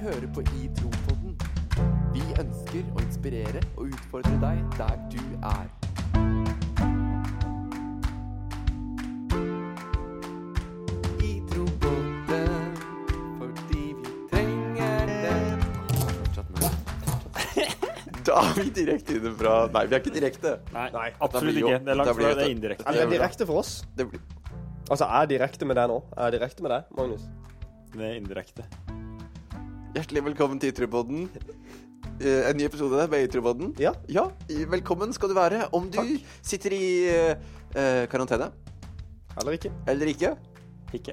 hører på I Tro-podden. Vi ønsker å inspirere og utfordre deg der du er. I Tro-podden, fordi vi trenger Fortsatt med. Da er vi direkte inne fra Nei, vi er ikke direkte. Nei, Nei, absolutt blir ikke. Det er langt fra det er indirekte. Ja, det er direkte for oss. Det blir Altså, er direkte med deg nå? Jeg Er direkte med deg, Magnus? Det er indirekte. Hjertelig velkommen til Itrupodden. Eh, en ny episode med Itrupodden. Ja. Ja, i- velkommen skal du være. Om du Takk. sitter i eh, karantene Eller ikke? eller ikke. Ikke.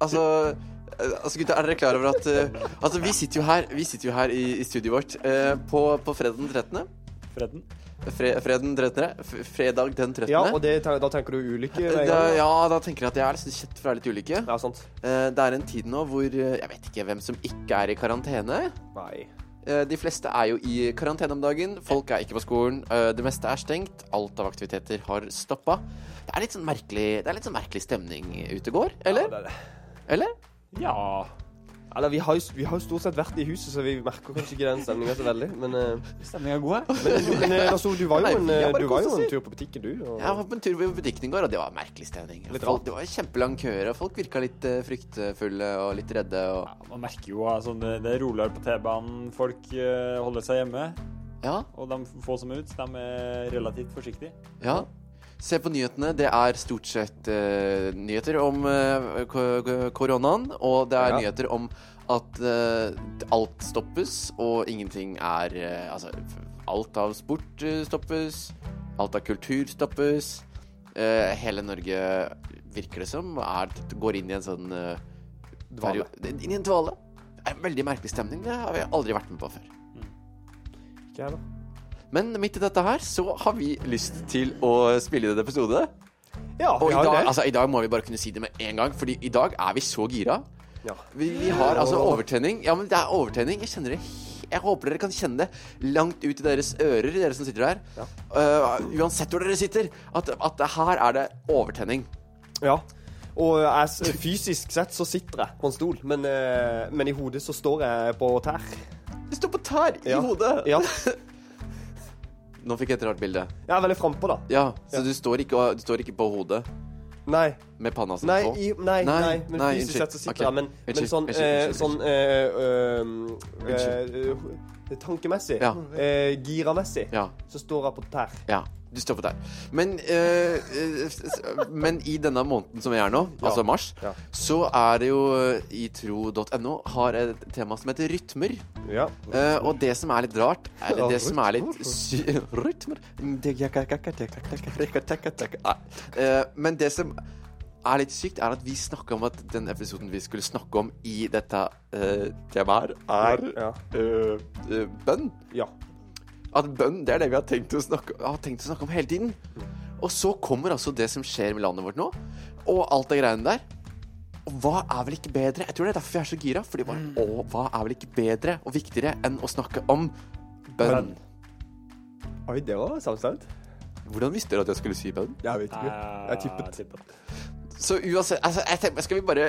Altså, eh, altså gutta, er dere klar over at eh, Altså, vi sitter jo her, vi sitter jo her i, i studioet vårt eh, på, på fredag den 13. Fredden. Fre, freden den 13. Fredag den 13. Ja, og det, da tenker du ulykke? da, gang? ja, da tenker jeg at jeg er litt kjett for det er litt ulykke. Ja, sant. Eh, det er en tid nå hvor eh, jeg vet ikke hvem som ikke er i karantene. Nei. Eh, De fleste er jo i karantene om dagen. Folk er ikke på skolen. Eh, Det meste er stengt. Alt av aktiviteter har stoppa. Det er litt sånn merkelig Det er litt sånn merkelig stemning ute og går. Eller? Ja, det er det. Eller? Ja. Eller, vi har, jo, vi har jo stort sett vært i huset, så vi merker kanskje ikke den stemninga så veldig. Men, eh, Stemninga er god, her. men, men eh, altså, du var jo en, eh, du var jo en tur på butikken, du. Og, Jeg var på en tur på butikken i går, og det var en merkelig stemning. Folk, det var kjempelang køer, og folk virka litt eh, fryktfulle og litt redde. Og, Ja, man merker jo altså, det, det er roligere på T-banen. Folk holder seg hjemme. ja, Og de få som er ute, de er relativt forsiktige. ja. Se på nyhetene. Det er stort sett uh, nyheter om ko- koronaen, og det er Ja. nyheter om at uh, alt stoppes, og ingenting er Altså, alt av sport stoppes, alt av kultur stoppes. Hele Norge virker det som er, går inn i en sånn Dvale. Inn i en dvale. En veldig merkelig stemning. Det har vi aldri vært med på før. Ikke heller. Men midt i dette her så har vi lyst til å spille inn en episode. Ja, Og i dag, altså, i dag må vi bare kunne si det med en gang, Fordi i dag er vi så gira. Ja. Vi, vi har altså overtenning. Ja, men det er overtenning. Jeg kjenner det Jeg håper dere kan kjenne det langt ut i deres ører, dere som sitter der. Ja. Uh, uansett hvor dere sitter. At, at her er det overtenning. ja. Og jeg, fysisk sett så sitter jeg på en stol, men, eh, men i hodet så står jeg på tær. Du står på tær i Ja. hodet. Ja. Nå fikk jeg et rart bilde. Er veldig frampå, da. Ja, så Ja. Du, står ikke, du står ikke på hodet Nei. med panna si Nei, på? i, nei, Nei, nei, men nei, fysisk sett så sitter okay. jeg. Men, men sånn, unnskyld, eh, sånn eh, eh, eh, Tankemessig, Ja. eh, giramessig, Ja. så står jeg på tær. Ja, du står der. Men, eh, eh, men i denne måneden som vi er nå, Ja. altså mars, Ja. så er det jo eh, i tro.no har et tema som heter rytmer. Ja. Eh, og det som er litt rart, eller det som er litt sy- Rytmer Eh, Men det som er litt sykt, er at vi snakka om at den episoden vi skulle snakke om i dette eh, temaet er eh, eh, bønn. ja. At bønn, det er det vi har tenkt å snakke, har tenkt å snakke om hele tiden. Og så kommer altså det som skjer med landet vårt nå, og alt det greiene der. Og hva er vel ikke bedre? Jeg tror det er derfor vi er så gira. Fordi bare, å, hva er vel ikke bedre og viktigere enn å snakke om bønn? Oi, det var samstemt. Hvordan visste dere at jeg skulle si bønn? Jeg vet ikke. Jeg tippet. Så uansett altså, tenker, skal, vi bare,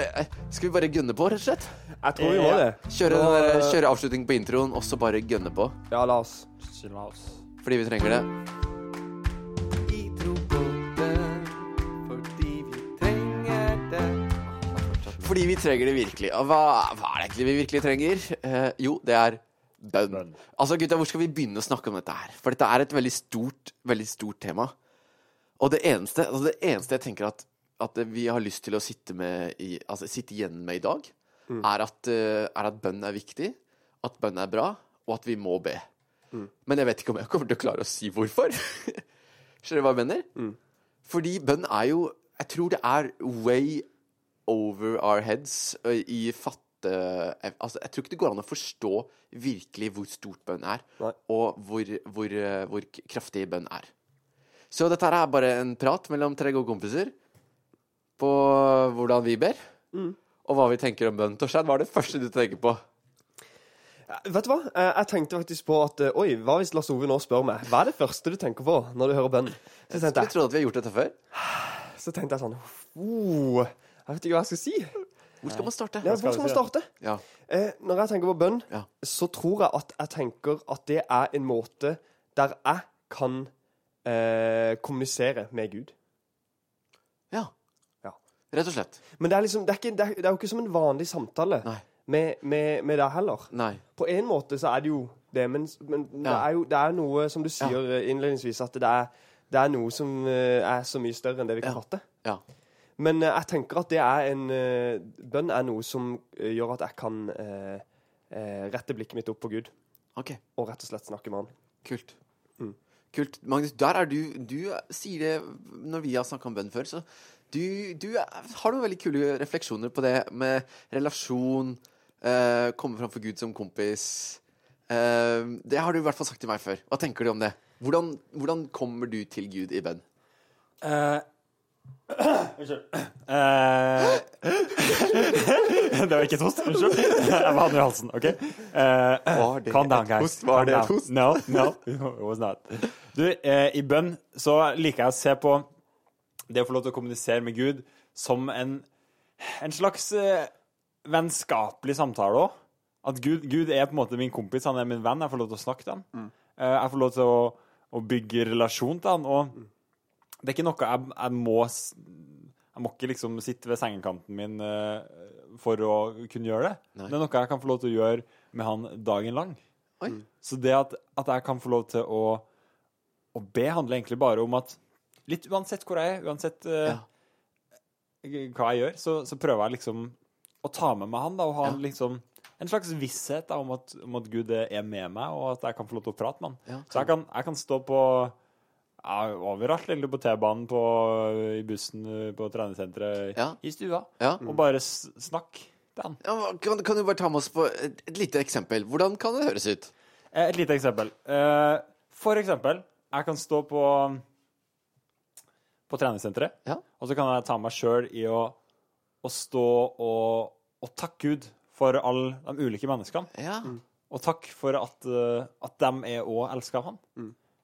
skal vi bare gønne på, rett og slett? Jeg tror vi må det. Kjøre, den der, eh, avslutning på introen, og så bare gønne på. Ja, la oss. La oss. Fordi vi trenger det. Fordi vi trenger det virkelig. Og hva, hva er det egentlig vi virkelig trenger? Eh, jo, det er. Bønn. Altså, gutta, hvor skal vi begynne å snakke om dette her? For dette er et veldig stort, veldig stort tema. Og det eneste, altså det eneste jeg tenker at, at vi har lyst til å sitte, med i, altså, sitte igjen med i dag, er, at, eh, er at bønn er viktig, at bønn er bra, og at vi må be. Men jeg vet ikke om jeg kommer til å klare å si hvorfor. Skjønner du hva jeg mener? Fordi bønn er jo Jeg tror det er way over our heads i fatte Altså, jeg tror ikke det går an å forstå virkelig hvor stort bønn er, Nei. og hvor, hvor, hvor kraftig bønn er. Så dette her er bare en prat mellom tre gode kompiser på hvordan vi ber, og hva vi tenker om bønn. Torstein, hva er det første du tenker på? Vet du hva? Eh, Jeg tenkte faktisk på at eh, Oi, hva hvis Lars Ove nå spør meg Hva er det første du tenker på når du hører bønn? Så tenkte skulle jeg, tro at vi har gjort dette før. så tenkte jeg sånn oh, Jeg vet ikke hva jeg skal si. Hvor skal man starte? Ja, hvor skal man starte? Ja. Eh, når jeg tenker på bønn, Ja. så tror jeg at jeg tenker at det er en måte der jeg kan eh, kommunisere med Gud. ja. Ja. Rett og slett. Men det er liksom, det er, ikke, det er, det er jo ikke som en vanlig samtale med, med, med deg heller. Nei. På en måte så er det jo det, men, men det er jo det er noe, som du sier ja. innledningsvis, at det er, det er noe som eh, er så mye større enn det vi kan Ja. fatte. Ja. Men eh, jeg tenker at det er en eh, Bønn er noe som eh, gjør at jeg kan eh, eh, rette blikket mitt opp på Gud, Okay. og rett og slett snakke med Han. Kult. Mm. Kult. Magnus, der er du Du sier det når vi har snakka om bønn før, så du, du har noen veldig kule refleksjoner på det med relasjon, eh, komme fram for Gud som kompis. Eh, det har du i hvert fall sagt til meg før. Hva tenker du om det? Hvordan, hvordan kommer du til Gud i bønn? Eh, Unnskyld. Eh, det var ikke et host. Unnskyld. Jeg var i halsen. OK? Uh, calm down, guys. host? Var det et host? No, no, it was not. Du, uh, i bønn så liker jeg å se på det å få lov til å kommunisere med Gud som en, en slags eh, vennskapelig samtale òg. At Gud, Gud er på en måte min kompis, han er min venn. Jeg får lov til å snakke til han. Eh, jeg får lov til å, å bygge relasjon til han. Og det er ikke noe jeg, jeg må Jeg må ikke liksom sitte ved sengekanten min eh, for å kunne gjøre det. Nei. Det er noe jeg kan få lov til å gjøre med han dagen lang. Oi. Så det at, at jeg kan få lov til å, å be, handler egentlig bare om at litt uansett hvor jeg er, uansett eh, hva jeg gjør, så, så prøver jeg liksom å ta med meg han da, og ha Ja. liksom en slags visshet da, om, at, om at Gud er med meg, og at jeg kan få lov til å prate med han. Ja. Så jeg kan, jeg kan stå på ja, overalt, eller på T-banen, i bussen, på treningssenteret, Ja. i stua, Ja. og bare snakke til han. Ja, kan, kan du bare ta med oss på et, et lite eksempel? Hvordan kan det høres ut? Eh, Et lite eksempel. Eh, For eksempel, jeg kan stå på på treningssenteret, Ja. og så kan jeg ta meg sjøl i å, å stå og, og takke Gud for alle de ulike menneskene. Ja. Og takk for at, eh, at de er òg elska av han.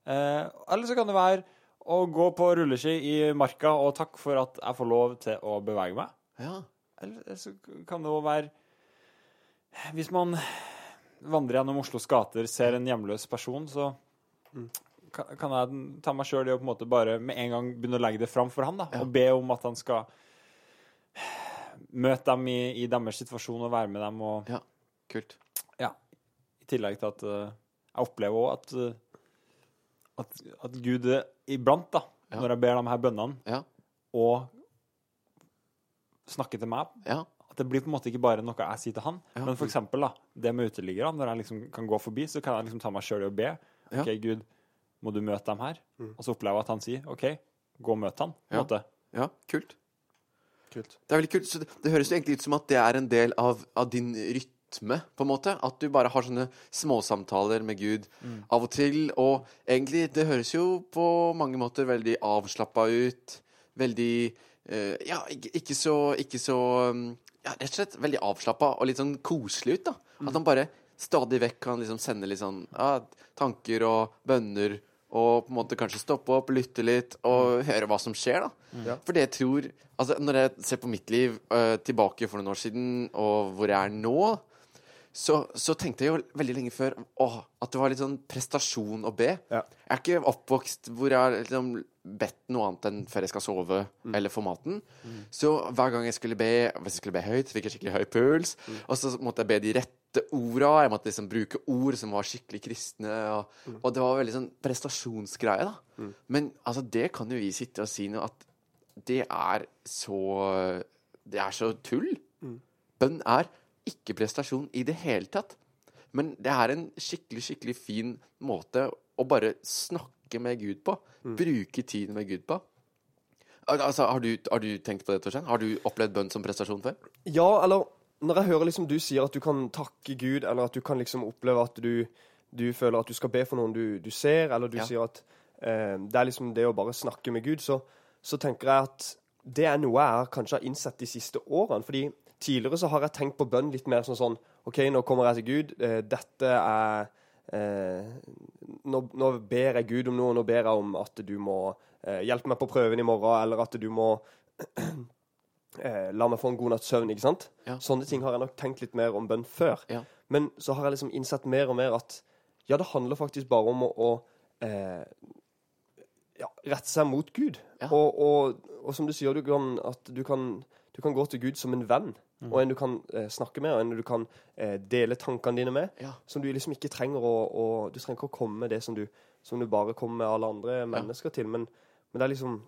Eh, eller så kan det være å gå på rulleski i marka og takk for at jeg får lov til å bevege meg. ja. Eller så kan det òg være Hvis man vandrer gjennom Oslos gater, ser en hjemløs person, så kan, jeg ta meg sjøl i å på en måte bare med en gang begynne å legge det fram for han, da, og be om at han skal møte dem i, i deres situasjon og være med dem. Og Ja. Kult. ja, i tillegg til at uh, jeg opplever òg at, uh, at, at Gud iblant, da, Ja. når jeg ber de her bønnene, Ja. og snakker til meg Ja. at det blir på en måte ikke bare noe jeg sier til han, men for eksempel da, det med uteliggere, når jeg liksom kan gå forbi, så kan jeg liksom ta meg sjøl i å be. OK, Gud, må du møte dem her? Og så opplever jeg at han sier OK, gå og møt han. Ja. ja. Kult. Kult. Det er veldig kult. Så det, det høres jo egentlig ut som at det er en del av, av din rytme, på en måte. At du bare har sånne småsamtaler med Gud av og til. Og egentlig, det høres jo på mange måter veldig avslappa ut. Veldig uh, Ja, ikke, ikke så Ikke så um, Ja, rett og slett veldig avslappa og litt sånn koselig ut, da. At han bare stadig vekk kan liksom sende litt sånn ja, tanker og bønner. Og på en måte kanskje stoppe opp, lytte litt og høre hva som skjer, da. Ja. For det jeg tror Altså, når jeg ser på mitt liv uh, tilbake for noen år siden, og hvor jeg er nå, så, så tenkte jeg jo veldig lenge før åh, at det var litt sånn prestasjon å be. Ja. Jeg er ikke oppvokst hvor jeg har liksom bedt noe annet enn før jeg skal sove eller få maten. Så hver gang jeg skulle be, hvis jeg skulle be høyt, fikk jeg skikkelig høy puls. Og så måtte jeg be de rette orda. Jeg måtte liksom bruke ord som var skikkelig kristne. Og, og det var veldig sånn prestasjonsgreie, da. Men altså, det kan jo vi sitte og si nå at det er så Det er så tull. Bønn er ikke prestasjon i det hele tatt. Men det er en skikkelig, skikkelig fin måte å bare snakke med Gud på. Bruke tiden med Gud på. Altså, har du, har du tenkt på det, Torstein? Har du opplevd bønn som prestasjon før? Ja, eller når jeg hører liksom du sier at du kan takke Gud, eller at du kan liksom oppleve at du, du føler at du skal be for noen du, du ser, eller du Ja. sier at eh, det er liksom det å bare snakke med Gud, så, så tenker jeg at det er noe jeg kanskje har innsett de siste årene. fordi tidligere så har jeg tenkt på bønn litt mer sånn sånn OK, nå kommer jeg til Gud. Eh, dette er eh, nå, nå ber jeg Gud om noe, nå ber jeg om at du må eh, hjelpe meg på prøven i morgen, eller at du må eh, La meg få en god natts søvn, ikke sant? Ja. Sånne ting har jeg nok tenkt litt mer om bønn før. Ja. Men så har jeg liksom innsett mer og mer at ja, det handler faktisk bare om å, å eh, ja, rette seg mot Gud. Og, og, og som du sier, du kan, at du kan, du kan gå til Gud som en venn. Mm. Og en du kan eh, snakke med, og en du kan eh, dele tankene dine med. Som du liksom ikke trenger å, å Du trenger ikke å komme med det som du, som du bare kommer med alle andre mennesker til. Men, men det er liksom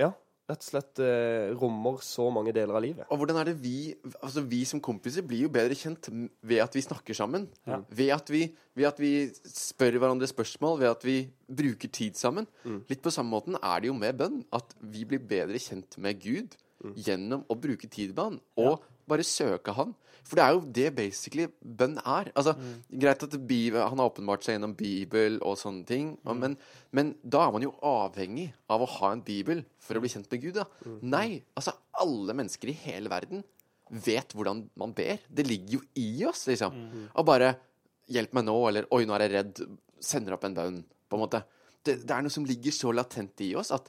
Ja, rett og slett eh, rommer så mange deler av livet. Og hvordan er det vi Altså vi som kompiser blir jo bedre kjent ved at vi snakker sammen. Ja. Ved, at vi, ved at vi spør hverandre spørsmål, ved at vi bruker tid sammen. Litt på samme måten er det jo med bønn. At vi blir bedre kjent med Gud gjennom å bruke tid med Han. Og bare søke Han. For det er jo det basically bønn er. Altså, Greit at Bibel, han har åpenbart seg gjennom Bibel og sånne ting, mm. men, men da er man jo avhengig av å ha en bibel for å bli kjent med Gud. da. Nei, altså alle mennesker i hele verden vet hvordan man ber. Det ligger jo i oss, liksom. Og bare 'Hjelp meg nå', eller 'Oi, nå er jeg redd'. Sender opp en bønn, på en måte. Det, det er noe som ligger så latent i oss at,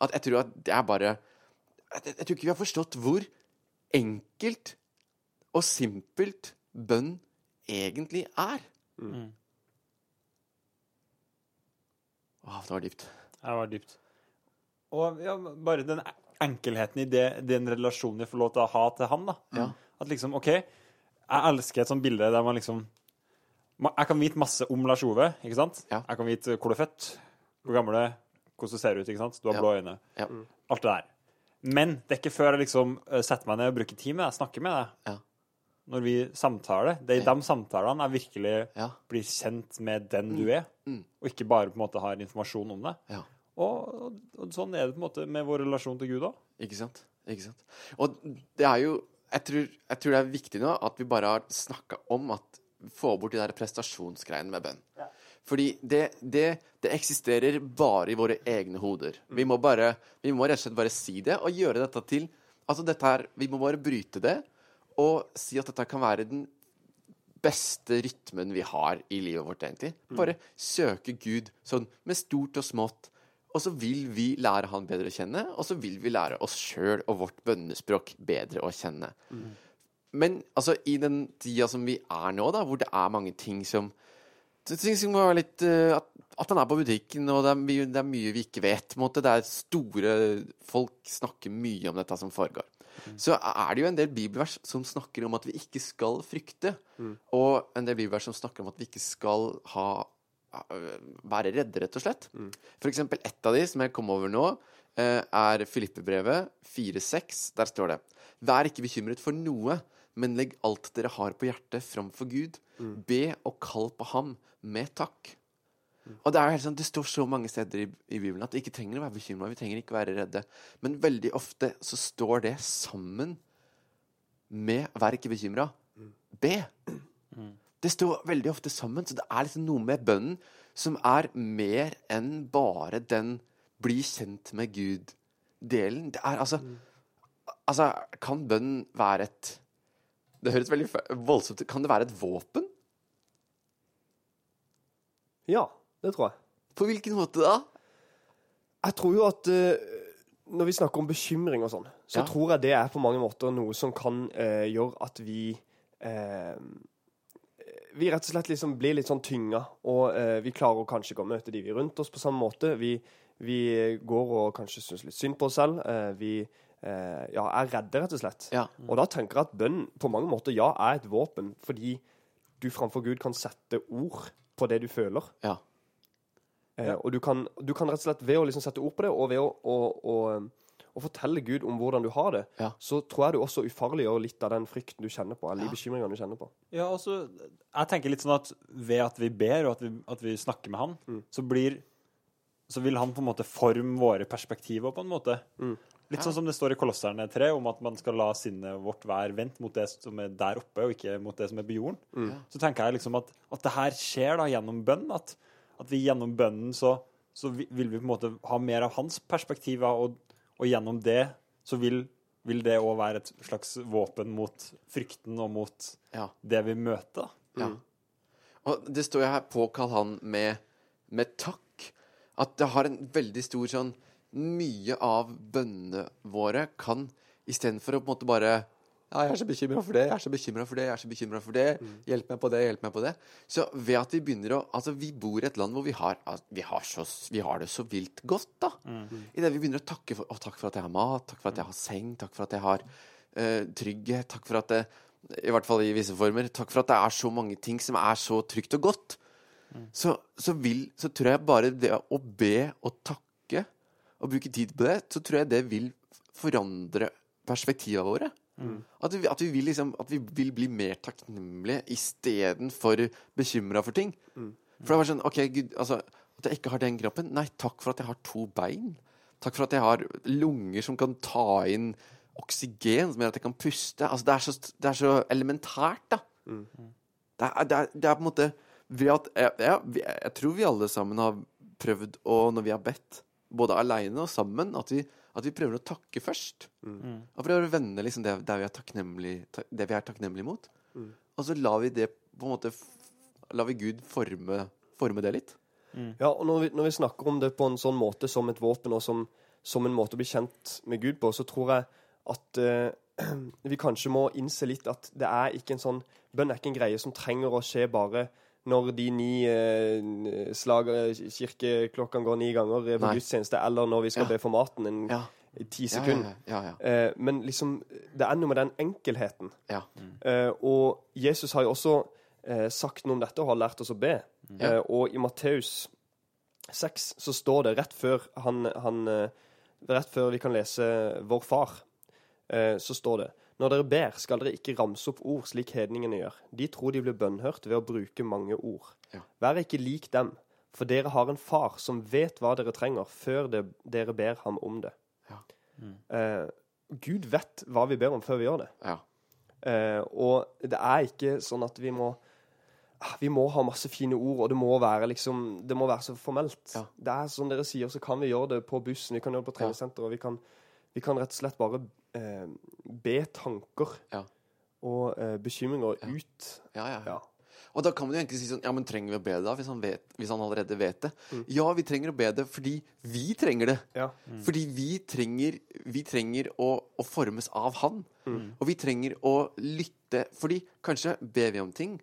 at jeg tror at det er bare jeg, jeg tror ikke vi har forstått hvor enkelt og simpelt bønn egentlig er. Mm. Åh, det var dypt. Det var dypt. Og ja, bare den enkelheten i det, den relasjonen jeg får lov til å ha til han, da. Ja. At liksom, OK, jeg elsker et sånt bilde der man liksom Jeg kan vite masse om Lars Ove, ikke sant? Ja. Jeg kan vite hvor du er født, hvor gammel du er, hvordan du ser ut, ikke sant? Du har Ja. blå øyne. Ja. Alt det der. Men det er ikke før jeg liksom eh, setter meg ned og bruker tid med deg, snakker med deg. Ja. Når vi samtaler. Det er i de samtalene jeg virkelig Ja. blir kjent med den du er, Mm. og ikke bare på en måte har informasjon om deg. Ja. Og, og, og sånn er det på en måte med vår relasjon til Gud òg. Ikke sant? Ikke sant? Og det er jo Jeg tror, jeg tror det er viktig nå at vi bare har snakka om at Få bort de der prestasjonsgreiene med bønn. Fordi det, det, det eksisterer bare i våre egne hoder. Vi må bare Vi må rett og slett bare si det og gjøre dette til Altså dette her Vi må bare bryte det og si at dette kan være den beste rytmen vi har i livet vårt, egentlig. Bare søke Gud sånn med stort og smått. Og så vil vi lære han bedre å kjenne, og så vil vi lære oss sjøl og vårt bønnespråk bedre å kjenne. Men altså, i den tida som vi er nå, da, hvor det er mange ting som ting må være litt uh, at, at han er på butikken, og det er, mye, det er mye vi ikke vet. måte. Det er store Folk snakker mye om dette som foregår. Så er det jo en del bibelvers som snakker om at vi ikke skal frykte. Og en del bibelvers som snakker om at vi ikke skal ha være redde, rett og slett. For eksempel ett av de som jeg kom over nå, eh, er Filippebrevet 4,6. Der står det Vær ikke bekymret for noe, men legg alt dere har på hjertet, framfor Gud. Be og kall på ham med takk. Og Det er jo helt sånn, det står så mange steder i, i Bibelen at vi ikke trenger å være bekymra. Vi trenger ikke å være redde. Men veldig ofte så står det sammen med 'vær ikke bekymra'. Be. Det står veldig ofte sammen, så det er liksom noe med bønnen som er mer enn bare den 'bli kjent med Gud'-delen. Det er altså Altså, kan bønnen være et Det høres veldig voldsomt ut. Kan det være et våpen? Ja, det tror jeg. På hvilken måte da? Jeg tror jo at uh, når vi snakker om bekymring og sånn, så Ja. tror jeg det er på mange måter noe som kan uh, gjøre at vi uh, Vi rett og slett liksom blir litt sånn tynga, og vi klarer kanskje ikke å møte de vi er rundt oss på samme måte. Vi, vi går og kanskje syns litt synd på oss selv. Vi ja, er redde, rett og slett. Ja. Og da tenker jeg at bønn på mange måter ja, er et våpen, fordi du framfor Gud kan sette ord på det du føler. Ja. Eh, Og du kan, du kan rett og slett, ved å liksom sette ord på det, og ved å, å, å, å fortelle Gud om hvordan du har det, Ja. så tror jeg du også ufarliggjør litt av den frykten du kjenner på, eller Ja. de bekymringene du kjenner på. Ja, altså, jeg tenker litt sånn at ved at vi ber, og at vi, at vi snakker med han, Mm. så blir Så vil han på en måte forme våre perspektiver på en måte. Mm. Litt sånn som det står i Kolosserne 3, om at man skal la sinnet vårt være vendt mot det som er der oppe, og ikke mot det som er på jorden. Mm. Så tenker jeg liksom at, at det her skjer da gjennom bønn. At, at vi gjennom bønnen så, så vil vi på en måte ha mer av hans perspektiver, og, og gjennom det så vil, vil det òg være et slags våpen mot frykten og mot ja. det vi møter. Ja. Mm. Og det står jo her 'påkall han med, med takk'. At det har en veldig stor sånn Mye av bønnene våre kan Istedenfor å på en måte bare ja, jeg er så bekymra for det, jeg er så bekymra for det, jeg er så bekymra for det. Hjelp meg på det, hjelp meg på det. Så ved at vi begynner å Altså, vi bor i et land hvor vi har, altså, vi har, så, vi har det så vilt godt, da. Idet vi begynner å takke for Å, takk for at jeg har mat, takk for at jeg har seng, takk for at jeg har uh, trygghet, takk for at det I hvert fall i visse former. Takk for at det er så mange ting som er så trygt og godt. Så, så, vil, så tror jeg bare det å be og takke og bruke tid på det, så tror jeg det vil forandre perspektivene våre. At, vi, at, vi vil liksom, at vi vil bli mer takknemlige istedenfor bekymra for ting. For det var sånn OK, Gud, altså At jeg ikke har den kroppen. Nei, takk for at jeg har to bein. Takk for at jeg har lunger som kan ta inn oksygen, som gjør at jeg kan puste. Altså, det er så, det er så elementært, da. Det, er, det, er, det er på en måte at jeg, jeg, jeg tror vi alle sammen har prøvd å, når vi har bedt, både aleine og sammen, at vi, at vi prøver å takke først. Og prøver å vende liksom det, det, vi er det vi er takknemlige mot. Og så lar vi det på en måte Lar vi Gud forme, forme det litt. Ja, og når vi, når vi snakker om det på en sånn måte som et våpen, og som, som en måte å bli kjent med Gud på, så tror jeg at uh, vi kanskje må innse litt at det er ikke en sånn Bønn er ikke en greie som trenger å skje bare når de ni eh, slag kirkeklokkene går ni ganger på gudstjeneste, eller når vi skal Ja. be for maten en Ja. ti sekunder. ja. Eh, men liksom, det er noe med den enkelheten. ja. Eh, og Jesus har jo også eh, sagt noe om dette og har lært oss å be. Mm. Eh, og i Matteus 6 så står det rett før han, han eh, Rett før vi kan lese Vår Far, eh, så står det Når dere ber, skal dere ikke ramse opp ord slik hedningene gjør. De tror de blir bønnhørt ved å bruke mange ord. Ja. Vær ikke lik dem, for dere har en far som vet hva dere trenger, før det, dere ber ham om det. Ja. Eh, Gud vet hva vi ber om før vi gjør det. ja. Eh, og det er ikke sånn at vi må ah, Vi må ha masse fine ord, og det må være liksom Det må være så formelt. Ja. Det er som dere sier, så kan vi gjøre det på bussen, vi kan gjøre det på treningssenteret, og vi kan, vi kan rett og slett bare eh, be tanker Ja. og eh, bekymringer Ja. ut. Ja, ja, Ja. Og da kan man jo egentlig si sånn Ja, men trenger vi å be det da, hvis han, vet, hvis han allerede vet det? Mm. Ja, vi trenger å be det fordi vi trenger det. Ja. Fordi vi trenger, vi trenger å, å formes av han. Mm. Og vi trenger å lytte. Fordi kanskje ber vi om ting,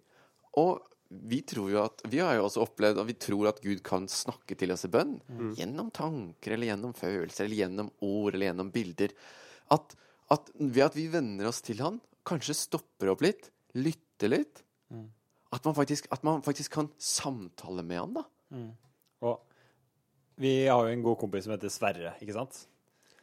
og vi tror jo at Vi har jo også opplevd at vi tror at Gud kan snakke til oss i bønn. Gjennom tanker, eller gjennom følelser, eller gjennom ord, eller gjennom bilder. At, at ved at vi venner oss til han, kanskje stopper opp litt, lytter litt at, man faktisk, at man faktisk kan samtale med han, da. Og vi har jo en god kompis som heter Sverre, ikke sant?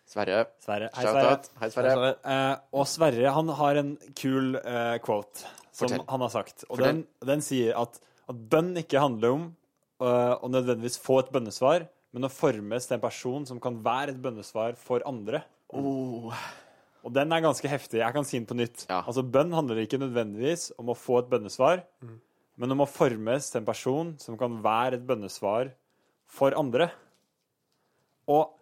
Sverre. Sverre. Hei, Sverre. Hei, Sverre. Eh, og Sverre han har en kul eh, quote som Fortell. han har sagt. Og den, den sier at, at bønn ikke handler om uh, å nødvendigvis få et bønnesvar, men å formes til en person som kan være et bønnesvar for andre. Oh. Og den er ganske heftig. Jeg kan si den på nytt. Ja. Altså, Bønn handler ikke nødvendigvis om å få et bønnesvar, men om å formes til en person som kan være et bønnesvar for andre. Og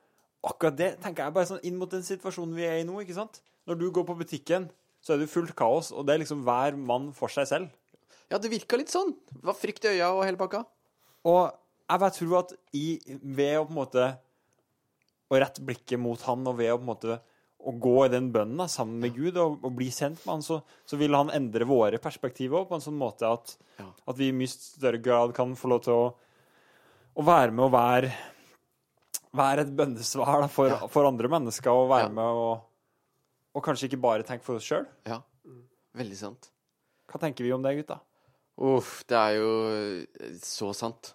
akkurat det tenker jeg bare sånn inn mot den situasjonen vi er i nå. ikke sant? Når du går på butikken, så er det fullt kaos, og det er liksom hver mann for seg selv. Ja, det virka litt sånn. Det var frykt i øya og hele pakka. Og jeg bare tror at i, ved å på en måte å rette blikket mot han, og ved å på en måte å gå i den bønnen sammen med Gud og, og bli sendt med han, så, så vil han endre våre perspektiver på en sånn måte at, Ja. at vi i mye større grad kan få lov til å, å være med og være være et bønnesvar da, for, for andre mennesker, og være Ja. med og, og kanskje ikke bare tenke for oss sjøl. Ja. Veldig sant. Hva tenker vi om det, gutta? Uff, det er jo eh, så sant.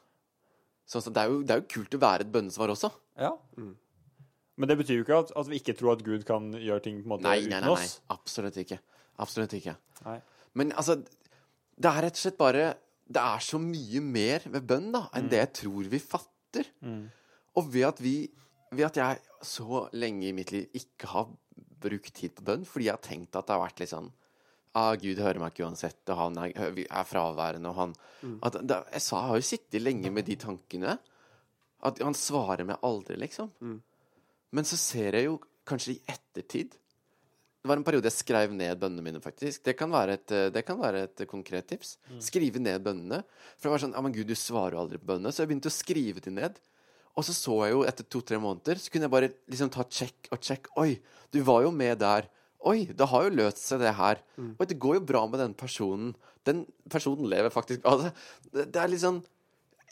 Så det, er jo, det er jo kult å være et bønnesvar også. Ja. Men det betyr jo ikke at, at vi ikke tror at Gud kan gjøre ting på en måte Nei, uten nei, nei, nei. oss. Absolutt ikke. Absolutt ikke. Nei. Men altså, det er rett og slett bare Det er så mye mer ved bønn da, enn det jeg tror vi fatter. Og ved at vi Ved at jeg så lenge i mitt liv ikke har brukt tid på bønn, fordi jeg har tenkt at det har vært litt sånn Ah, Gud hører meg ikke uansett, og han er, er fraværende, og han at, da, Jeg sa, jeg har jo sittet lenge med de tankene. At han svarer meg aldri, liksom. Men så ser jeg jo kanskje i ettertid Det var en periode jeg skrev ned bønnene mine, faktisk. Det kan være et, eh, det kan være et konkret tips. Skrive ned bønnene. For det var sånn Ja, men gud, du svarer jo aldri på bønnene. Så jeg begynte å skrive de ned. Og så så jeg jo etter to-tre måneder, så kunne jeg bare liksom ta check og check. Oi, du var jo med der Oi, det har jo løst seg, det her. Mm. Oi, det går jo bra med den personen. Den personen lever faktisk altså, det, det er litt sånn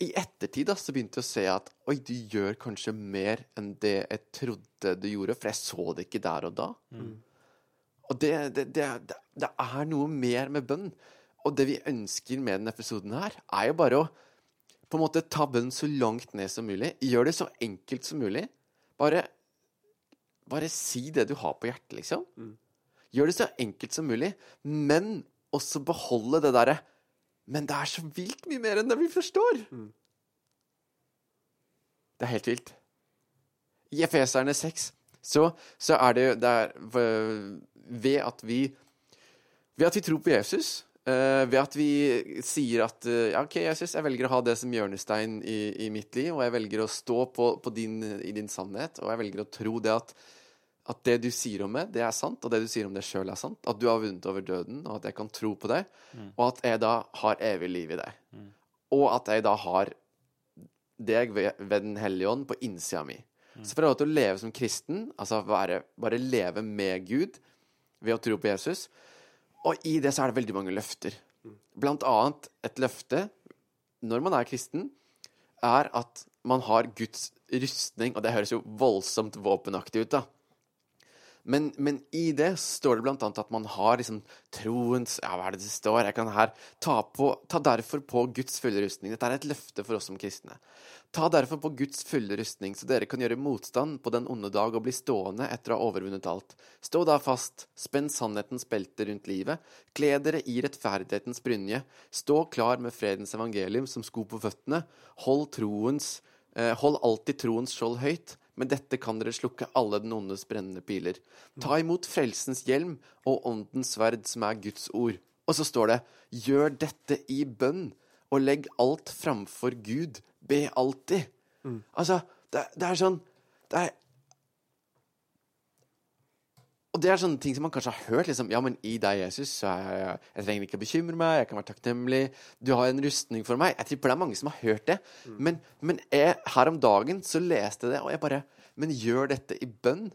I ettertid da, så begynte jeg å se at oi, du gjør kanskje mer enn det jeg trodde du gjorde, for jeg så det ikke der og da. Og det, det, det, det, er noe mer med bønn. Og det vi ønsker med denne episoden her, er jo bare å på en måte ta bønn så langt ned som mulig. Gjør det så enkelt som mulig. Bare, bare si det du har på hjertet, liksom. Gjør det så enkelt som mulig, men også beholde det derre Men det er så vilt mye mer enn det vi forstår! Det er helt vilt. I Efeserne 6 så, så er det, det er, ved at vi Ved at vi tror på Jesus, eh, ved at vi sier at eh, ja, OK, Jesus, jeg velger å ha det som hjørnestein i, i mitt liv, og jeg velger å stå på, på din, i din sannhet, og jeg velger å tro det at at det du sier om meg, det er sant, og det du sier om deg sjøl, er sant. At du har vunnet over døden, og at jeg kan tro på det, og at jeg da har evig liv i deg. Og at jeg da har deg ved, ved Den hellige ånd på innsida mi. Så for å leve som kristen, altså være, bare leve med Gud ved å tro på Jesus Og i det så er det veldig mange løfter. Blant annet et løfte når man er kristen, er at man har Guds rustning. Og det høres jo voldsomt våpenaktig ut, da. Men, men i det står det blant annet at man har liksom troens Ja, hva er det det står? Jeg kan her ta, på, ta derfor på Guds fulle rustning. Dette er et løfte for oss som kristne. Ta derfor på Guds fulle rustning, så dere kan gjøre motstand på den onde dag og bli stående etter å ha overvunnet alt. Stå da fast, spenn sannhetens belte rundt livet, kle dere i rettferdighetens brynje, stå klar med fredens evangelium som sko på føttene, hold troens eh, Hold alltid troens skjold høyt. Med dette kan dere slukke alle den ondes brennende piler. Ta imot frelsens hjelm og åndens sverd, som er Guds ord. Og så står det, gjør dette i bønn, og legg alt framfor Gud. Be alltid. Altså, det, det er sånn Det er og det er sånne ting som man kanskje har hørt. liksom, Ja, men i deg, Jesus, så er jeg, jeg trenger ikke å bekymre meg, jeg kan være takknemlig. Du har en rustning for meg. Jeg tipper det er mange som har hørt det. Men, men jeg, her om dagen så leste jeg det, og jeg bare Men gjør dette i bønn?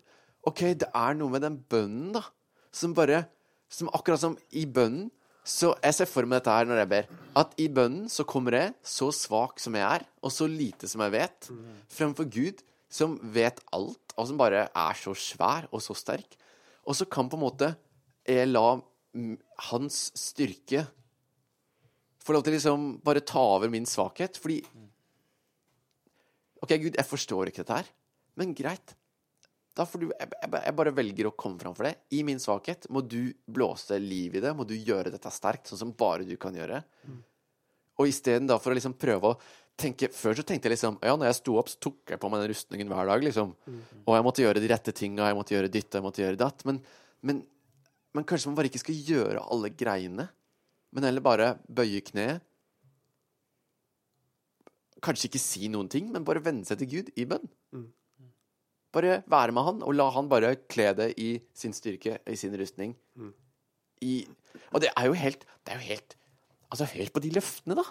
OK, det er noe med den bønnen, da, som bare Som akkurat som i bønnen Så jeg ser for meg dette her når jeg ber. At i bønnen så kommer jeg, så svak som jeg er, og så lite som jeg vet, fremfor Gud, som vet alt, og som bare er så svær og så sterk. Og så kan på en måte jeg la mm, hans styrke få lov til liksom bare ta over min svakhet. Fordi OK, Gud, jeg forstår ikke dette her, men greit. Da får du jeg, jeg, bare velger å komme fram for det. I min svakhet må du blåse liv i det. Må du gjøre dette sterkt, sånn som bare du kan gjøre. Og isteden for å liksom prøve å tenke Før så tenkte jeg liksom Ja, når jeg sto opp, så tok jeg på meg den rustningen hver dag, liksom. Og jeg måtte gjøre de rette tinga, jeg måtte gjøre ditt, og jeg måtte gjøre datt. Men, men, men kanskje man bare ikke skal gjøre alle greiene, men heller bare bøye kneet. Kanskje ikke si noen ting, men bare venne seg til Gud i bønn. Bare være med han, og la han bare kle det i sin styrke, i sin rustning. I, og det er jo helt Det er jo helt Altså, hør på de løftene, da.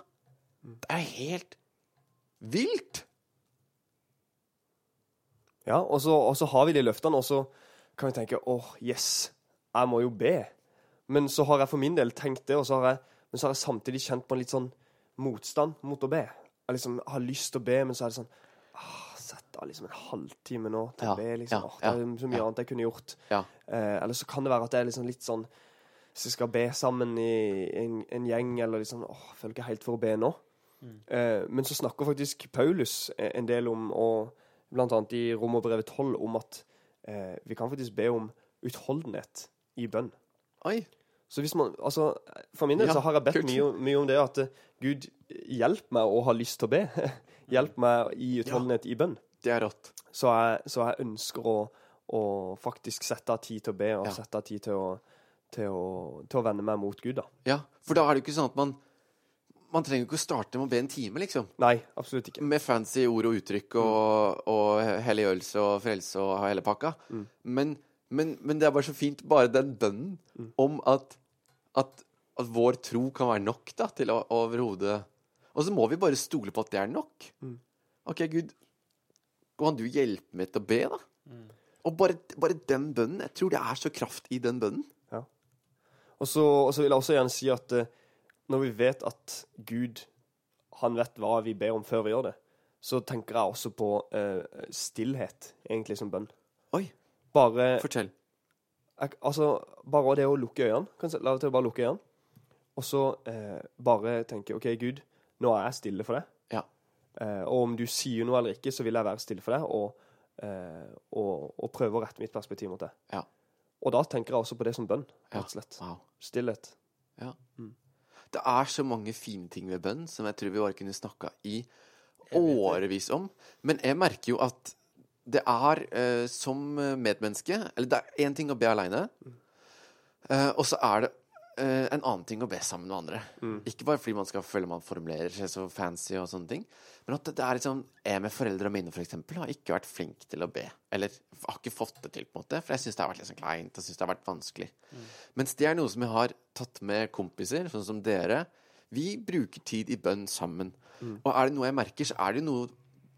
Det er helt vilt. Ja, og så, og så har vi de løftene, og så kan vi tenke åh, yes, jeg må jo be. Men så har jeg for min del tenkt det, og så har jeg, men så har jeg samtidig kjent på en litt sånn motstand mot å be. Jeg liksom har lyst til å be, men så er det sånn ah, Sett av liksom en halvtime nå til Ja, å be. liksom. ja, Åh, det er så mye ja. annet jeg kunne gjort. Ja. Eh, eller så kan det være at det er liksom litt sånn Hvis jeg skal be sammen i en, en gjeng, eller liksom åh, oh, føler ikke helt for å be nå. Eh, men så snakker faktisk Paulus en del om, og blant annet i Romerbrevet 12, om at eh, vi kan faktisk be om utholdenhet i bønn. Oi. Så hvis man, altså, For min del Ja, så har jeg bedt mye, mye om det at eh, Gud, hjelp meg å ha lyst til å be. hjelp meg i utholdenhet i bønn. Det er rått. Så jeg, så jeg ønsker å, å faktisk sette av tid til å be, og Ja. sette av tid til å, til, å, til å vende meg mot Gud. da. Ja, for da er det jo ikke sånn at man Man trenger jo ikke å starte med å be en time, liksom. Nei, absolutt ikke. Med fancy ord og uttrykk og, og helliggjørelse og frelse og hele pakka. Men, men, men det er bare så fint, bare den bønnen om at, at, at vår tro kan være nok da, til å overhodet Og så må vi bare stole på at det er nok. OK, Gud, kan du hjelpe meg til å be, da? Og bare, bare den bønnen. Jeg tror det er så kraft i den bønnen. Så, og så vil jeg også gjerne si at eh, når vi vet at Gud, han vet hva vi ber om før vi gjør det, så tenker jeg også på eh, stillhet, egentlig, som bønn. Oi, Bare, fortell. jeg, altså, bare det å lukke øynene. Kan la deg til å bare lukke øynene. Og så eh, bare tenke OK, Gud, nå er jeg stille for deg. Ja. Eh, og om du sier noe eller ikke, så vil jeg være stille for deg, og, eh, og, og prøve å rette mitt perspektiv mot deg. Ja. Og da tenker jeg også på det som bønn, Ja. rett og slett. Wow. Stillhet. Det er så mange fine ting ved bønn som jeg tror vi bare kunne snakka i årevis om. Men jeg merker jo at det er uh, som medmenneske Eller det er én ting å be aleine, uh, og så er det eh, en annen ting å be sammen med andre. Ikke bare fordi man skal føle man formulerer seg så fancy og sånne ting, men at det er liksom Jeg med foreldrene mine, for eksempel, har ikke vært flink til å be. Eller har ikke fått det til, på en måte, for jeg syns det har vært litt sånn kleint. Jeg synes det har vært vanskelig. Mens det er noe som jeg har tatt med kompiser, sånn som dere. Vi bruker tid i bønn sammen. Og er det noe jeg merker, så er det noe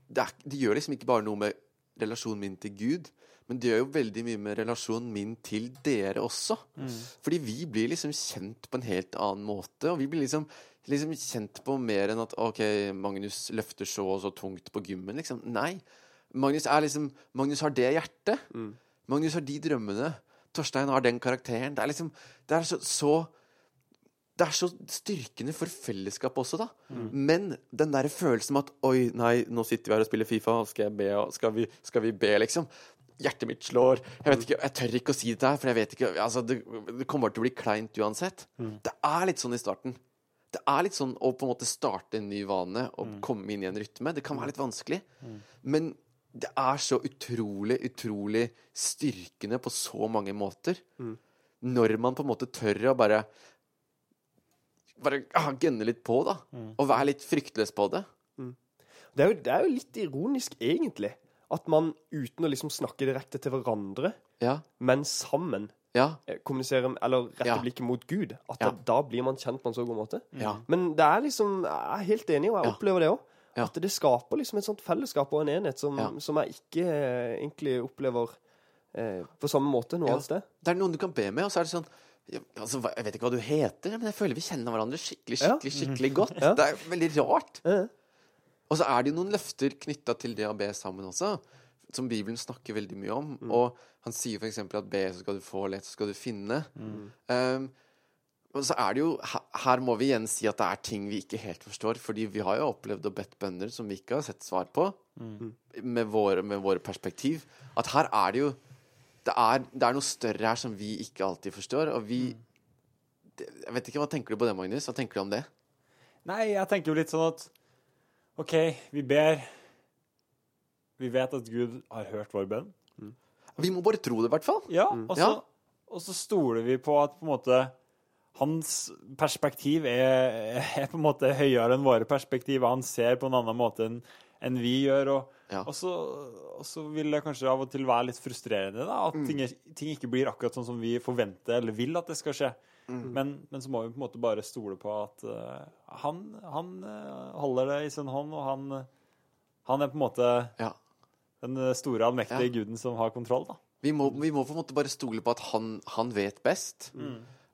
det, er, det gjør liksom ikke bare noe med relasjonen min til Gud, men det gjør jo veldig mye med relasjonen min til dere også. Fordi vi blir liksom kjent på en helt annen måte, og vi blir liksom, liksom kjent på mer enn at OK, Magnus løfter så og så tungt på gymmen, liksom. Nei. Magnus er liksom Magnus har det hjertet. Magnus har de drømmene. Torstein har den karakteren. Det er liksom Det er så, så det er så styrkende for fellesskapet også, da. Men den der følelsen med at Oi, nei, nå sitter vi her og spiller Fifa, skal be, skal vi, skal vi be, liksom? Hjertet mitt slår. Jeg vet ikke, jeg tør ikke å si det her, for jeg vet ikke altså, det, det kommer til å bli kleint uansett. Det er litt sånn i starten. Det er litt sånn å på en måte starte en ny vane og komme inn i en rytme. Det kan være litt vanskelig. Men det er så utrolig, utrolig styrkende på så mange måter. Når man på en måte tør å bare bare ah, gønne litt på, da. Og være litt fryktløs på det. Det er, jo, det er jo litt ironisk, egentlig, at man uten å liksom snakke direkte til hverandre, Ja. men sammen Ja. eh, kommuniserer Eller retter Ja. blikket mot Gud. At Ja. det, da blir man kjent på en så god måte. Ja. Men det er liksom Jeg er helt enig, og jeg Ja. opplever det òg. Ja. At det skaper liksom et sånt fellesskap og en enhet som, Ja. som jeg ikke eh, egentlig opplever eh, på samme måte noe Ja. annet sted. Det er noen du kan be med, og så er det sånn ja, altså, Jeg vet ikke hva du heter, men jeg føler vi kjenner hverandre skikkelig Ja. skikkelig, skikkelig godt. Ja. Det er veldig rart. Og så er det jo noen løfter knytta til det å be sammen også, som Bibelen snakker veldig mye om. Og han sier f.eks. at be, så skal du få, let, så skal du finne. Um, og så er det jo her, må vi igjen si at det er ting vi ikke helt forstår, fordi vi har jo opplevd og bedt bønder som vi ikke har sett svar på, med, våre, med våre perspektiv. At her er det jo det er, det er noe større her som vi ikke alltid forstår, og vi det, Jeg vet ikke, Hva tenker du på det, Magnus? Hva tenker du om det? Nei, jeg tenker jo litt sånn at OK, vi ber. Vi vet at Gud har hørt vår bønn. Vi må bare tro det, i hvert fall. Ja, og så, og så stoler vi på at på en måte hans perspektiv er, er på en måte høyere enn våre perspektiv, han ser på en annen måte enn en vi gjør. Og, Ja. og, så, og så vil det kanskje av og til være litt frustrerende da, Mm. at ting, er- ting ikke blir akkurat sånn som vi forventer eller vil at det skal skje. Mm. Men, men så må vi på en måte bare stole på at uh, han, han uh, holder det i sin hånd, og han, han er på en måte Ja. den eh, store, allmektige Ja. guden som har kontroll. da. Vi må, vi må på en måte bare stole på at han, han vet best.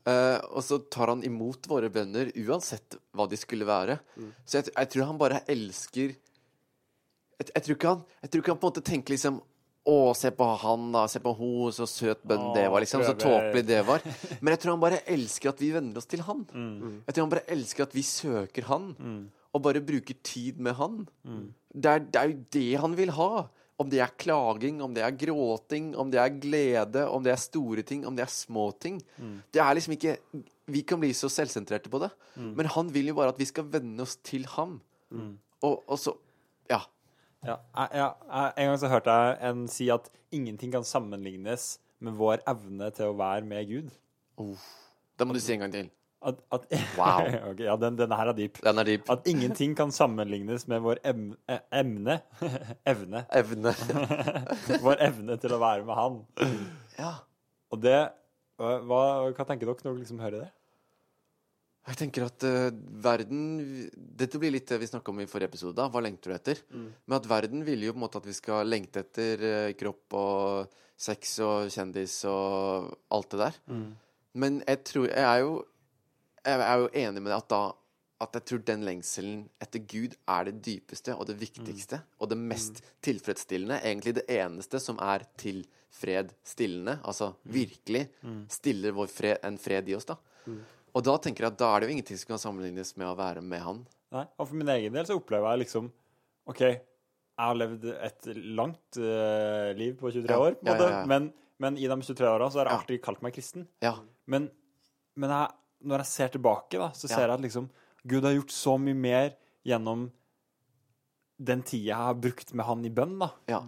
Eh, og så tar han imot våre bønner uansett hva de skulle være. Så jeg, jeg tror han bare elsker jeg, jeg, tror ikke han, jeg tror ikke han på en måte tenker liksom å, se på han, da. Se på hun, så søt bønn det var, liksom. Så tåpelig det var. Men jeg tror han bare elsker at vi venner oss til han. Jeg tror han bare elsker at vi søker han, og bare bruker tid med han. Det, er, det er jo det han vil ha. Om det er klaging, om det er gråting, om det er glede, om det er store ting, om det er små ting. Det er liksom ikke Vi kan bli så selvsentrerte på det, men han vil jo bare at vi skal venne oss til ham. Og, og så Ja. Ja, jeg, en gang så hørte jeg en si at ingenting kan sammenlignes med vår evne til å være med Gud. Det må du si en gang til. At, at, Wow. okay, ja, den, denne her er dyp. Den er dyp. At ingenting kan sammenlignes med vår em, eh, emne Evne. Evne. Vår evne til å være med Han. Ja. Og det hva, hva hva tenker dere når dere liksom hører det? Jeg tenker at uh, verden Dette blir litt det vi snakka om i forrige episode. da, Hva lengter du etter? Men at verden vil jo på en måte at vi skal lengte etter uh, kropp og sex og kjendis og alt det der. Men jeg tror Jeg er jo Jeg er jo enig med deg at da at jeg tror den lengselen etter Gud er det dypeste og det viktigste og det mest tilfredsstillende. Egentlig det eneste som er tilfredsstillende. Altså virkelig stiller vår fred, en fred i oss, da. Og da tenker jeg at da er det jo ingenting som kan sammenlignes med å være med han. Nei, og for min egen del så opplever jeg liksom OK, jeg har levd et langt uh, liv på 23 Ja, år, på en måte, ja, ja. Men, men i de 23 åra så har jeg alltid kalt meg kristen. Ja. Men, men jeg, når jeg ser tilbake, da, så ser jeg at liksom Gud har gjort så mye mer gjennom den tida jeg har brukt med han i bønn, da, Ja.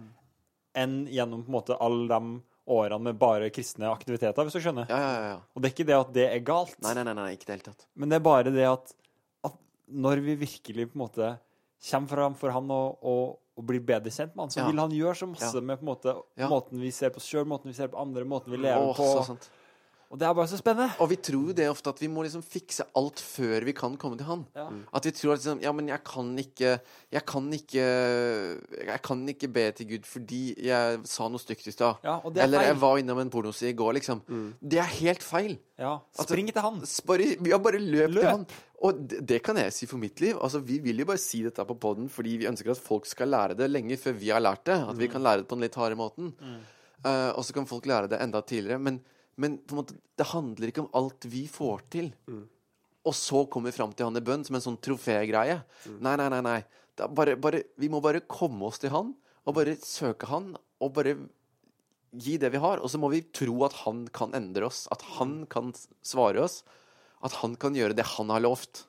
enn gjennom på en måte alle de årene med bare kristne aktiviteter, hvis du skjønner. Ja, ja, ja. Og det er ikke det at det er galt, Nei, nei, nei, nei, ikke i det hele tatt. men det er bare det at, at når vi virkelig på en måte kommer fram for han og, og, og blir bedre kjent med han, så Ja. vil han gjøre så masse Ja. med på en måte Ja. måten vi ser på oss sjøl, måten vi ser på andre, måten vi lever Åh, på. så sant. Og det er bare så spennende. Og vi tror jo det ofte at vi må liksom fikse alt før vi kan komme til han. Ja. At vi tror at liksom, ja, men jeg kan ikke Jeg kan ikke Jeg kan ikke be til Gud fordi jeg sa noe stygt i stad. Ja, er Eller feil. jeg var innom en pornoside i går, liksom. Det er helt feil. Ja, Altså, Spring til han. Bare, ja, bare løp, Løp. til han. Og det, det kan jeg si for mitt liv. Altså, Vi vil jo bare si dette på poden fordi vi ønsker at folk skal lære det lenge før vi har lært det. At vi kan lære det på den litt harde måten. Eh, og så kan folk lære det enda tidligere. Men, men på en måte, det handler ikke om alt vi får til. Og så kommer vi fram til han i bønn som en sånn trofégreie. Nei, nei, nei. nei. Det er bare, bare, vi må bare komme oss til han, og bare søke han, og bare gi det vi har. Og så må vi tro at han kan endre oss, at han kan svare oss. At han kan gjøre det han har lovt.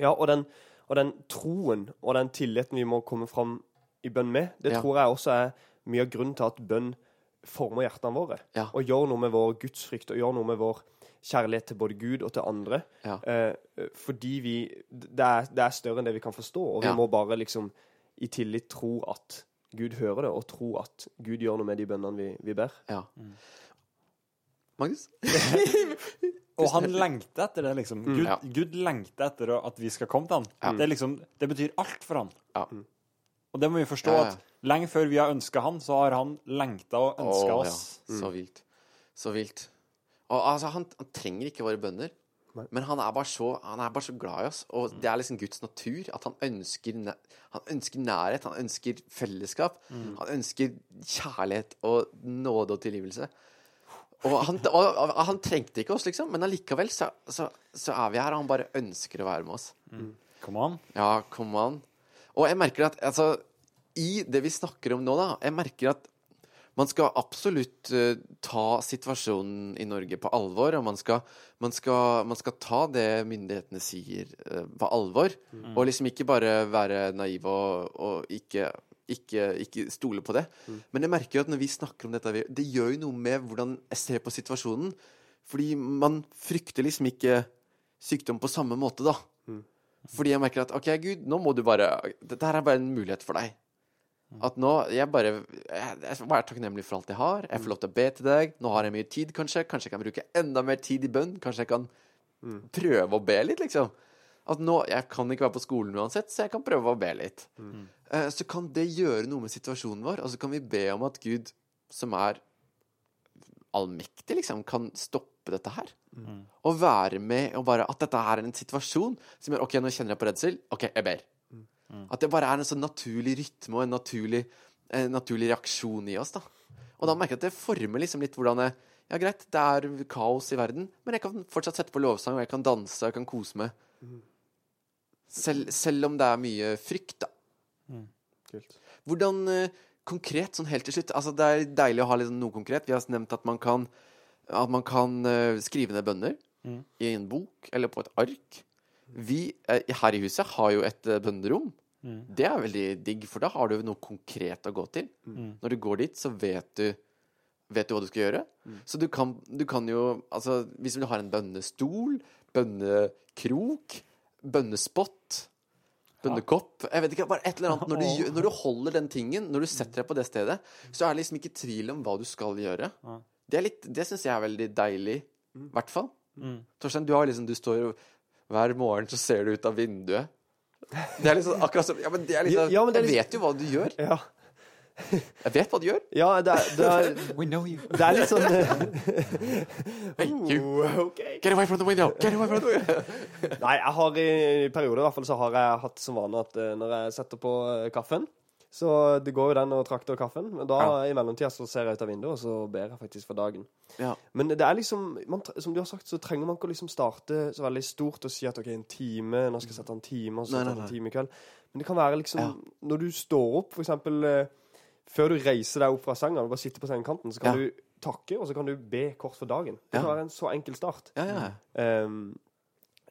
Ja, og den, og den troen og den tilliten vi må komme fram i bønn med, det Ja. tror jeg også er mye av grunnen til at bønn former hjertene våre. Ja. Og gjør noe med vår gudsfrykt og gjør noe med vår kjærlighet til både Gud og til andre. Ja. Eh, eh, fordi vi det er, det er større enn det vi kan forstå, og vi Ja. må bare liksom i tillit tro at Gud hører det, og tro at Gud gjør noe med de bønnene vi, vi ber. Ja. Magnus? Og han lengter etter det, liksom. Gud, Ja. Gud lengter etter at vi skal komme til ham. Ja. Det, liksom, det betyr alt for ham. Ja. Og det må vi forstå, Ja, ja. at lenge før vi har ønska han, så har han lengta og ønska oss. Ja. Så vilt. Så vilt. Og altså, han, han trenger ikke våre bønner. Nei. Men han er, bare så, han er bare så glad i oss, og det er liksom Guds natur. At han ønsker, han ønsker nærhet, han ønsker fellesskap. Han ønsker kjærlighet og nåde og tilgivelse. Og han, og, han trengte ikke oss, liksom, men allikevel så, så, så er vi her, og han bare ønsker å være med oss. Come on. Ja, kom an. Og jeg merker at altså, i det vi snakker om nå, da Jeg merker at man skal absolutt eh, ta situasjonen i Norge på alvor, og man skal, man skal, man skal ta det myndighetene sier, eh, på alvor. Og liksom ikke bare være naiv og, og ikke, ikke, ikke stole på det. Men jeg merker jo at når vi snakker om dette, det gjør jo noe med hvordan jeg ser på situasjonen. Fordi man frykter liksom ikke sykdom på samme måte, da. Fordi jeg merker at OK, Gud, nå må du bare Dette her er bare en mulighet for deg. At nå Jeg bare Jeg, jeg er takknemlig for alt jeg har. Jeg får lov til å be til deg. Nå har jeg mye tid, kanskje. Kanskje jeg kan bruke enda mer tid i bønn. Kanskje jeg kan prøve å be litt, liksom. At nå Jeg kan ikke være på skolen uansett, så jeg kan prøve å be litt. Mm. så kan det gjøre noe med situasjonen vår, og så kan vi be om at Gud, som er allmektig, liksom, kan stoppe dette her. Og være med og bare At dette her er en situasjon som gjør OK, nå kjenner jeg på redsel. OK, jeg ber. At det bare er en sånn naturlig rytme og en naturlig, en naturlig reaksjon i oss, da. Og da merker jeg at det former liksom litt hvordan jeg Ja, greit, det er kaos i verden, men jeg kan fortsatt sette på lovsang, og jeg kan danse, og jeg kan kose meg. Selv, selv om det er mye frykt, da. Kult. Hvordan eh, konkret, sånn helt til slutt Altså, det er deilig å ha liksom noe konkret. Vi har nevnt at man kan, at man kan uh, skrive ned bønner i en bok eller på et ark. Vi uh, her i huset har jo et uh, bønnerom. Det er veldig digg, for da har du noe konkret å gå til. Når du går dit, så vet du Vet du hva du skal gjøre? Så du kan, du kan jo Altså, hvis du har en bønnestol, bønnekrok, bønnespott Bønnekopp Jeg vet ikke, bare et eller annet. Når du, når du holder den tingen, når du setter deg på det stedet, så er det liksom ikke tvil om hva du skal gjøre. Det, er litt- det syns jeg er veldig deilig. I hvert fall. Torstein, du har liksom Du står Hver morgen så ser du ut av vinduet. Det er liksom akkurat som Ja, men det er liksom Ja, men det er Jeg vet jo hva du gjør. Ja, Jeg vet hva du gjør. ja det, er, det, er, We know you. det er litt sånn eh, Hey, you. Okay. Get away from the window! Get away from the window! Nei, jeg har i, i perioder i hvert fall så har jeg hatt som vane at eh, når jeg setter på eh, kaffen Så det går jo den og trakter kaffen, men da Ja. i mellomtida så ser jeg ut av vinduet, og så ber jeg faktisk for dagen. Ja. Men det er liksom man, Som du har sagt, så trenger man ikke å liksom starte så veldig stort og si at OK, en time, nå skal jeg sette en time, og så sette en time i kveld. Men det kan være liksom Ja. Når du står opp, for eksempel eh, før du reiser deg opp fra senga, og bare sitter på sengekanten, så kan Ja. du takke, og så kan du be kort for dagen. Det Ja. kan være en så enkel start. Ja, ja. Ehm,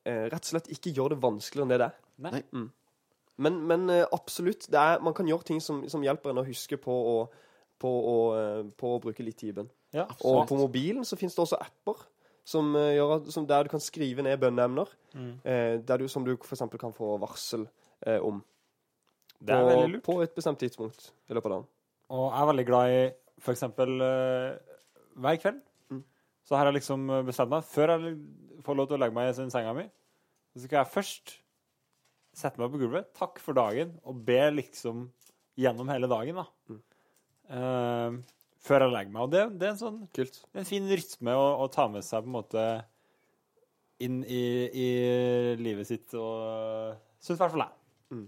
eh, rett og slett ikke gjør det vanskeligere enn det det er. Nei. Mm. Men, men eh, absolutt, det er, man kan gjøre ting som, som hjelper en å huske på å, på, å, på å bruke litt tid i bønn. Ja, Og på mobilen så finnes det også apper som, gjør, at- som der du kan skrive ned bønneemner. Mm. Eh, du, som du f.eks. kan få varsel eh, om Det er på, veldig lurt. på et bestemt tidspunkt i løpet av dagen. Og jeg er veldig glad i eksempel eh, hver kveld. Mm. Så har jeg liksom bestemt meg Før jeg får lov til å legge meg i senga mi, så skal jeg først sette meg på gulvet, takke for dagen og be liksom gjennom hele dagen, da. Mm. Uh, før jeg legger meg. Og det, det er en sånn Kult. det er en fin rytme å, å ta med seg på en måte inn i, i livet sitt, og syns i hvert fall jeg.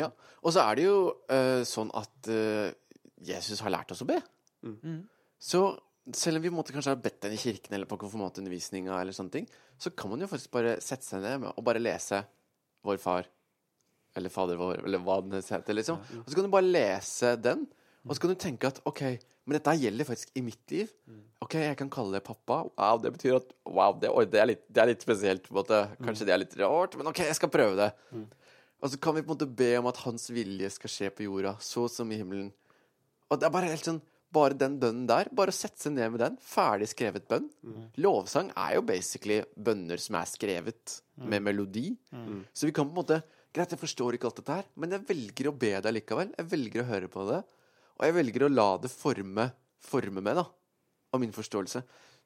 Ja. Og så er det jo uh, sånn at eh, Jesus har lært oss å be. Mm. Så selv om vi måtte kanskje ha bedt den i kirken eller på konfirmantundervisninga, eller sånne ting, så kan man jo faktisk bare sette seg ned og bare lese Vår Far, eller Fader vår, eller hva den heter, liksom. Og så kan du bare lese den, og så kan du tenke at OK, men dette gjelder faktisk i mitt liv. OK, jeg kan kalle det pappa. Wow, det betyr at Wow, det, det, er, litt, det er litt spesielt, på en måte. Kanskje det er litt rart, men OK, jeg skal prøve det. Og så kan vi på en måte be om at hans vilje skal skje på jorda, så som i himmelen. Og det er bare helt sånn Bare den bønnen der. Bare å sette seg ned med den. Ferdig skrevet bønn. Lovsang er jo basically bønner som er skrevet med melodi. Så vi kan på en måte Greit, jeg forstår ikke alt dette her, men jeg velger å be deg likevel. Jeg velger å høre på det. Og jeg velger å la det forme, forme meg, da. Av min forståelse.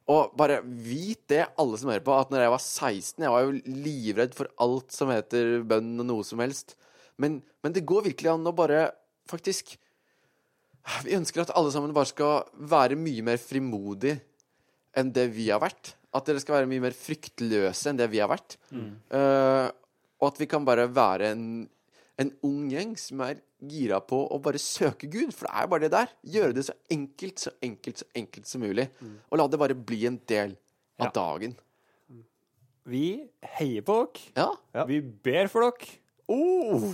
Og bare vit det, alle som hører på, at når jeg var 16 Jeg var jo livredd for alt som heter bønn og noe som helst. Men, men det går virkelig an å bare faktisk Vi ønsker at alle sammen bare skal være mye mer frimodig enn det vi har vært. At dere skal være mye mer fryktløse enn det vi har vært. Eh, og at vi kan bare være en, en ung gjeng som er gira på å bare søke Gud. For det er jo bare det der. Gjøre det så enkelt, så enkelt, så enkelt som mulig. Og la det bare bli en del av Ja. dagen. Vi heier på dere. Ja. Ja. Vi ber for dere. Oh.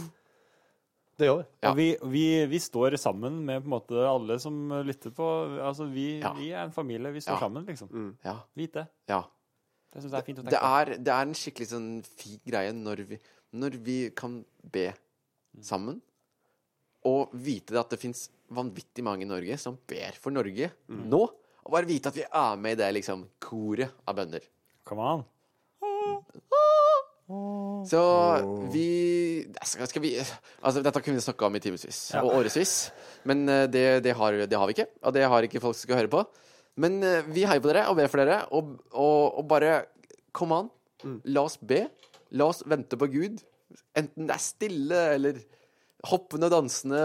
Det gjør vi. Ja. Og vi, vi, vi står sammen med på en måte alle som lytter på. Altså, vi, Ja. vi er en familie. Vi står Ja. sammen, liksom. Ja. Vit det. ja. Det syns jeg er fint å Det er, på. det er en skikkelig sånn fin greie når vi, når vi kan be sammen, og vite at det fins vanvittig mange i Norge som ber for Norge nå. Og bare vite at vi er med i det liksom koret av bønder. Come on. Så vi vi Altså, dette kunne vi snakka om i timevis og årevis, men eh, det, det, har, det har vi ikke. Og det har ikke folk som skal høre på. Men eh, vi heier på dere og ber for dere, og, og, og bare Kom an. La oss be. La oss vente på Gud. Enten det er stille eller hoppende dansende.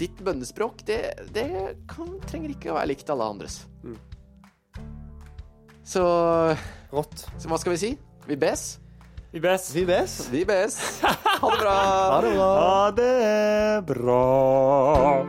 Ditt bønnespråk, det, det kan, trenger ikke å være likt alle andres. Så, Rått. så hva skal vi si? Vi bes. Vi bes. Vi bes. Vi bes. Ha det bra. Ha det bra. Ha det bra.